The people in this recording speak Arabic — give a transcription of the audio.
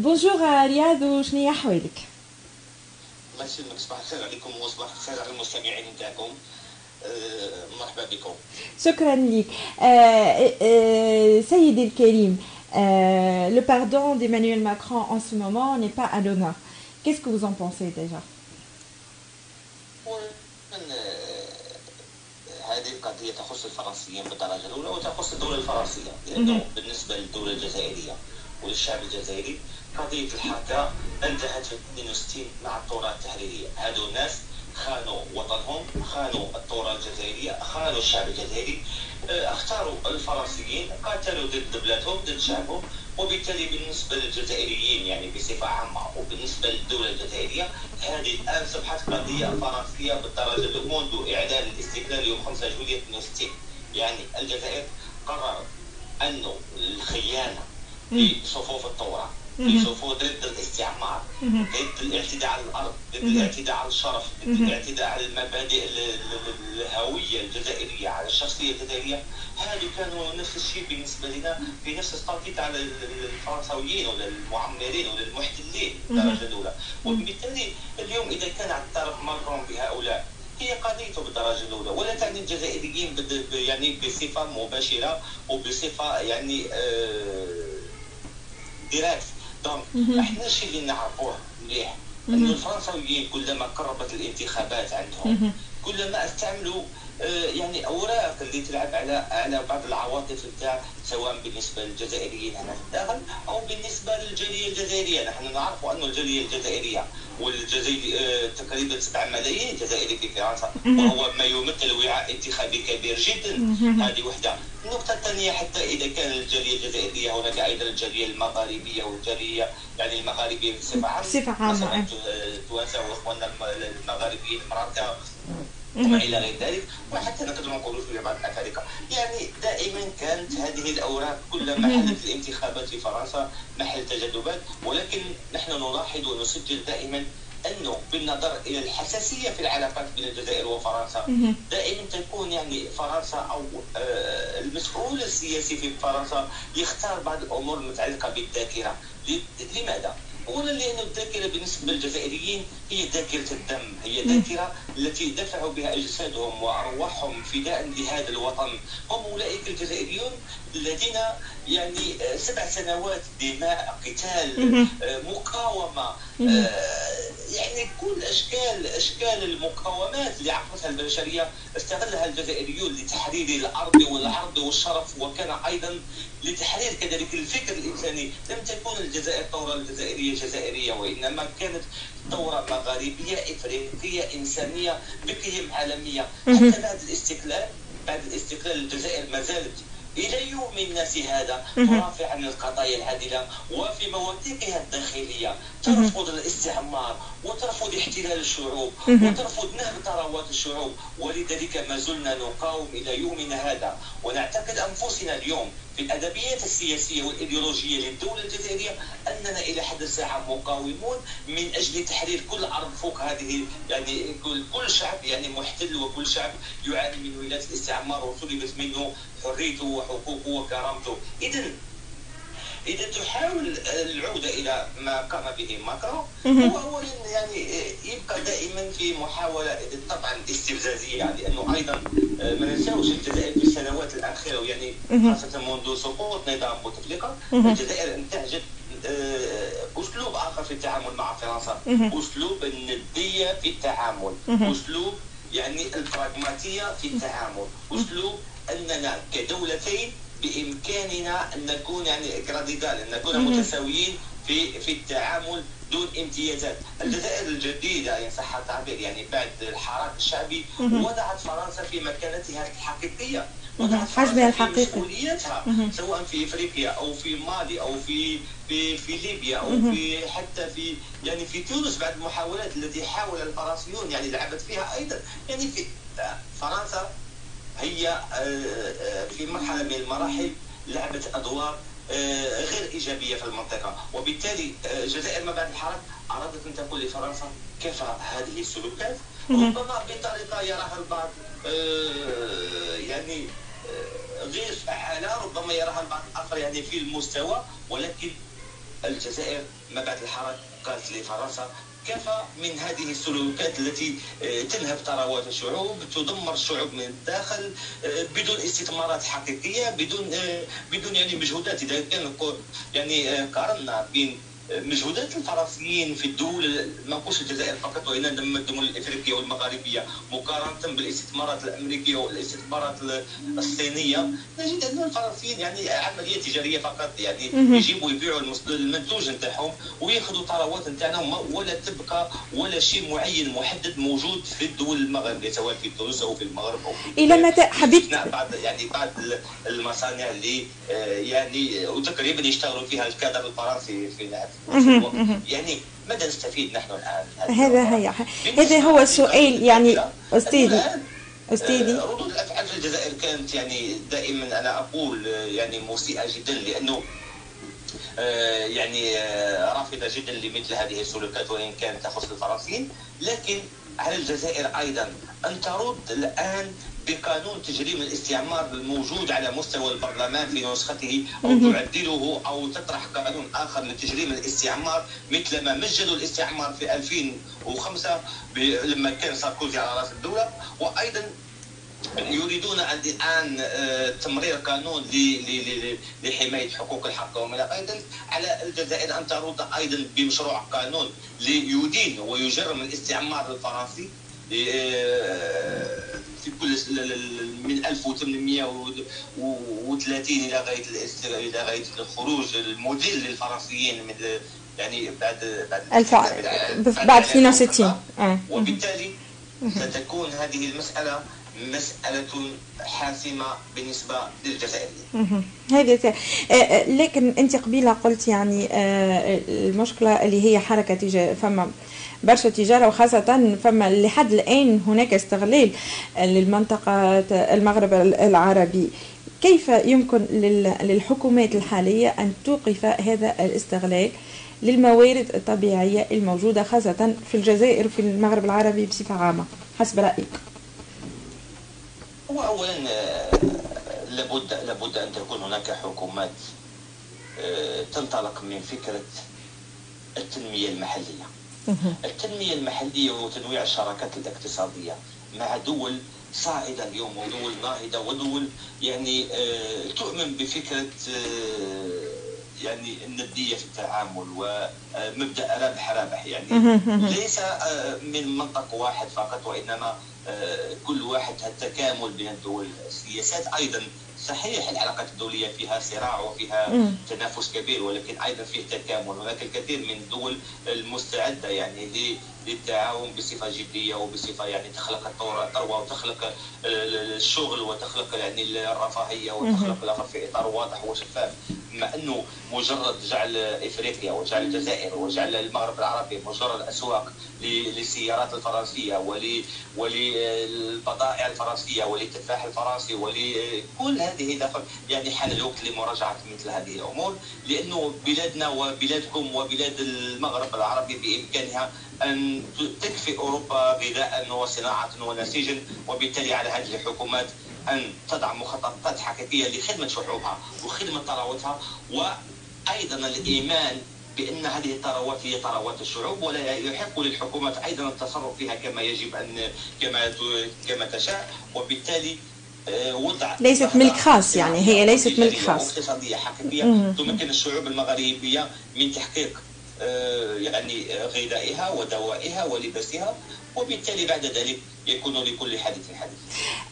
بونجور رياض وشنو هي احوالك الله يسلمك صباح الخير عليكم وصباح الخير على المستمعين نتاعكم أه مرحبا بكم شكرا لك أه أه سيدي الكريم le pardon d'Emmanuel Macron en ce moment n'est pas à l'honneur. Qu'est-ce que vous en pensez déjà هذه القضية تخص الفرنسيين بالدرجة الأولى وتخص الدولة الفرنسية لأنه بالنسبة للدولة الجزائرية وللشعب الجزائري قضية الحركة انتهت في 62 مع الثورة التحريرية. هذو الناس خانوا وطنهم خانوا الثورة الجزائرية خانوا الشعب الجزائري. آه، اختاروا الفرنسيين قاتلوا ضد بلادهم ضد شعبهم وبالتالي بالنسبة للجزائريين يعني بصفة عامة وبالنسبة للدولة الجزائرية هذه الآن أصبحت قضية فرنسية بالدرجة منذ إعلان الاستقلال يوم 5 جويلية 62 يعني الجزائر قررت أنه الخيانة في صفوف الثورة يشوفوا ضد الاستعمار ضد الاعتداء على الأرض ضد الاعتداء على الشرف ضد الاعتداء على المبادئ الهوية الجزائرية على الشخصية الجزائرية. هذو كانوا نفس الشيء بالنسبة لنا في نفس التوقيت على الفرنساويين ولا المعمرين ولا المحتلين الدرجة الأولى. وبالتالي اليوم إذا كان اعترف ماكرون بهؤلاء هي قضيته بالدرجة الأولى. ولا تعني الجزائريين يعني بصفة مباشرة وبصفة يعني آه directe donc إحنا الشيء اللي نعرفوه مليح. إنه الفرنساويين كلما قربت الانتخابات عندهم كلما استعملوا يعني أوراق اللي تلعب على على بعض العواطف نتاع سواء بالنسبة للجزائريين هنا في الداخل أو بالنسبة للجالية الجزائرية. نحن نعرف أن الجالية الجزائرية والجزائر آه، تقريبا 7 ملايين جزائري في فرنسا وهو ما يمثل وعاء انتخابي كبير جدا. هذه وحدة. النقطة الثانية حتى إذا كان الجالية الجزائرية هناك أيضا الجالية المغاربية والجالية يعني المغاربية بصفة عامة. بصفة عامة التوانسة وإخواننا المغاربيين فرنسا. وما إلى غير ذلك. وحتى نقدر نقول في بعض الافارقه يعني دائما كانت هذه الأوراق كلما حدث الانتخابات في فرنسا محل تجاذبات ولكن نحن نلاحظ ونسجل دائما انه بالنظر إلى الحساسية في العلاقات بين الجزائر وفرنسا دائما تكون يعني فرنسا أو آه، المسؤول السياسي في فرنسا يختار بعض الأمور المتعلقة بالذاكرة. لماذا؟ اولا لأن الذاكره بالنسبة للجزائريين هي ذاكرة الدم هي ذاكرة التي دفعوا بها أجسادهم وأرواحهم فداء لهذا الوطن. هم أولئك الجزائريون الذين يعني آه، سبع سنوات دماء قتال آه، مقاومة آه، يعني كل أشكال أشكال المقاومات اللي عرفتها البشرية استغلها الجزائريون لتحرير الأرض والعرض والشرف وكان أيضا لتحرير كذلك الفكر الإنساني. لم تكن الجزائر الثوره الجزائرية جزائرية وإنما كانت ثوره مغاربية إفريقية إنسانية بقيم عالمية. حتى بعد الاستقلال بعد الاستقلال الجزائر ما زالت إلى يوم الناس هذا ترافع عن القضايا العادلة وفي مواثيقها الداخلية. ترفض الاستعمار وترفض احتلال الشعوب وترفض نهب ثروات الشعوب. ولذلك ما زلنا نقاوم إلى يومنا هذا. ونعتقد أنفسنا اليوم في الأدبيات السياسية والإيديولوجية للدولة الجزائرية أننا إلى حد الساعة مقاومون من أجل تحرير كل أرض فوق هذه يعني كل, كل شعب يعني محتل وكل شعب يعاني من ولاية الاستعمار وسلبت منه حريته وحقوقه وكرامته. إذا إذا تحاول العودة إلى ما قام به ماكرون هو اولا يعني يبقى دائما في محاولة طبعا استفزازية يعني لأنه أيضا آه، ما ننساوش الجزائر في السنوات الأخيرة يعني خاصة منذ سقوط نظام بوتفليقة الجزائر انتهجت آه، أسلوب آخر في التعامل مع فرنسا أسلوب الندية في التعامل أسلوب يعني البراغماتية في التعامل أسلوب أننا كدولتين بإمكاننا أن نكون يعني كراديكال أن نكون متساويين في في التعامل دون امتيازات. الجزائر الجديدة إن صح التعبير يعني بعد الحراك الشعبي وضعت فرنسا في مكانتها الحقيقية. وضعت حجمها الحقيقي مسؤوليتها سواء في إفريقيا أو في مالي أو في في في ليبيا أو في حتى في يعني في تونس بعد المحاولات التي حاول الفرنسيون يعني لعبت فيها أيضا. يعني في فرنسا هي آه، آه، في مرحلة من المراحل لعبت أدوار آه، غير إيجابية في المنطقة. وبالتالي الجزائر ما بعد الحرب أرادت أن تقول لفرنسا كيف هذه السلوكات ربما بطريقة يراها البعض يعني غير فعاله ربما يراها البعض الآخر يعني في المستوى. ولكن الجزائر ما بعد الحركات لفرنسا كفى من هذه السلوكات التي آه، تنهب ثروات الشعوب تدمر الشعوب من الداخل آه، بدون استثمارات حقيقية بدون آه، بدون يعني مجهودات. إذا كان يعني قارنا بين مجهودات الفرنسيين في الدول؟ ما نقولش الجزائر فقط وانما الدول الإفريقية والمغاربية مقارنة بالاستثمارات الأمريكية والاستثمارات الصينية نجد أن الفرنسيين يعني عملية تجارية فقط يعني يجيبوا يبيعوا المنتوج نتاعهم ويأخذوا ثروات نتاعنا ولا تبقى ولا شيء معين محدد موجود في الدول المغربية سواء في تونس أو في المغرب أو في إلى متى حبيت بعض يعني بعض المصانع اللي آه، يعني وتقريبا يشتغلوا فيها الكادر الفرنسي في يعني ماذا نستفيد نحن الآن؟ هذا هي هذا هو السؤال يعني استاذي استاذي آه، ردود الأفعال في الجزائر كانت يعني دائما أنا أقول آه، يعني مسيئة جدا لأنه آه، يعني رافضة جدا لمثل هذه السلوكات وإن كانت تخص الفرنسيين. لكن على الجزائر أيضا أن ترد الآن بقانون تجريم الاستعمار الموجود على مستوى البرلمان في نسخته أو تعدله أو تطرح قانون آخر لتجريم الاستعمار مثل ما مجدوا الاستعمار في 2005 لما كان ساركوزي على رأس الدولة. وأيضا يريدون الآن آه، تمرير قانون لحماية حقوق الحق وما إلى ذلك على الجزائر أن ترد أيضا بمشروع قانون ليدين ويجرم الاستعمار الفرنسي من 1830 إلى غاية إلى غاية الخروج الموديل للفرنسيين من يعني بعد بعد بعد 62 آه. وبالتالي ستكون هذه المسألة مسألة حاسمة بالنسبة للجزائريين. هذه آه، آه، لكن أنت قبيلة قلت يعني المشكلة اللي هي حركة تجاه فما برشا تجارة وخاصة فما لحد الآن هناك استغلال للمنطقة المغرب العربي. كيف يمكن للحكومات الحالية أن توقف هذا الاستغلال للموارد الطبيعية الموجودة خاصة في الجزائر وفي المغرب العربي بصفة عامة؟ حسب رأيك. هو اولا لابد لابد أن تكون هناك حكومات آه، تنطلق من فكرة التنمية المحلية. التنمية المحلية وتنويع الشراكات الاقتصادية مع دول صاعدة اليوم ودول ناهضة ودول يعني آه، تؤمن بفكرة آه، يعني الندية في التعامل ومبدأ رابح رابح يعني. ليس آه، من منطق واحد فقط وإنما كل واحد التكامل بين الدول السياسات. أيضا صحيح العلاقات الدولية فيها صراع وفيها. تنافس كبير ولكن أيضا فيه تكامل. هناك الكثير من الدول المستعدة يعني للتعاون بصفة جدية وبصفة يعني تخلق الثروة وتخلق الشغل وتخلق يعني الرفاهية وتخلق الآخر في إطار واضح وشفاف. مع أنه مجرد جعل إفريقيا وجعل الجزائر وجعل المغرب العربي مجرد أسواق للسيارات الفرنسية وللبضائع الفرنسية وللتفاح الفرنسي ولكل هذه دخل يعني حان الوقت لمراجعة مثل هذه الأمور لأنه بلادنا وبلادكم وبلاد المغرب العربي بإمكانها أن تكفي أوروبا غذاء وصناعة ونسيجا وبالتالي على هذه الحكومات أن تضع مخططات حقيقية لخدمة شعوبها وخدمة ثرواتها وأيضا الإيمان بأن هذه الثروات هي ثروات الشعوب ولا يحق للحكومات أيضا التصرف فيها كما يجب أن كما كما تشاء. وبالتالي آه، وضع ليست ملك خاص يعني هي ليست ملك خاص. اقتصاديه حقيقية تمكن الشعوب المغربية من تحقيق آه، يعني غذائها ودوائها ولباسها وبالتالي بعد ذلك يكون لكل حدث حدث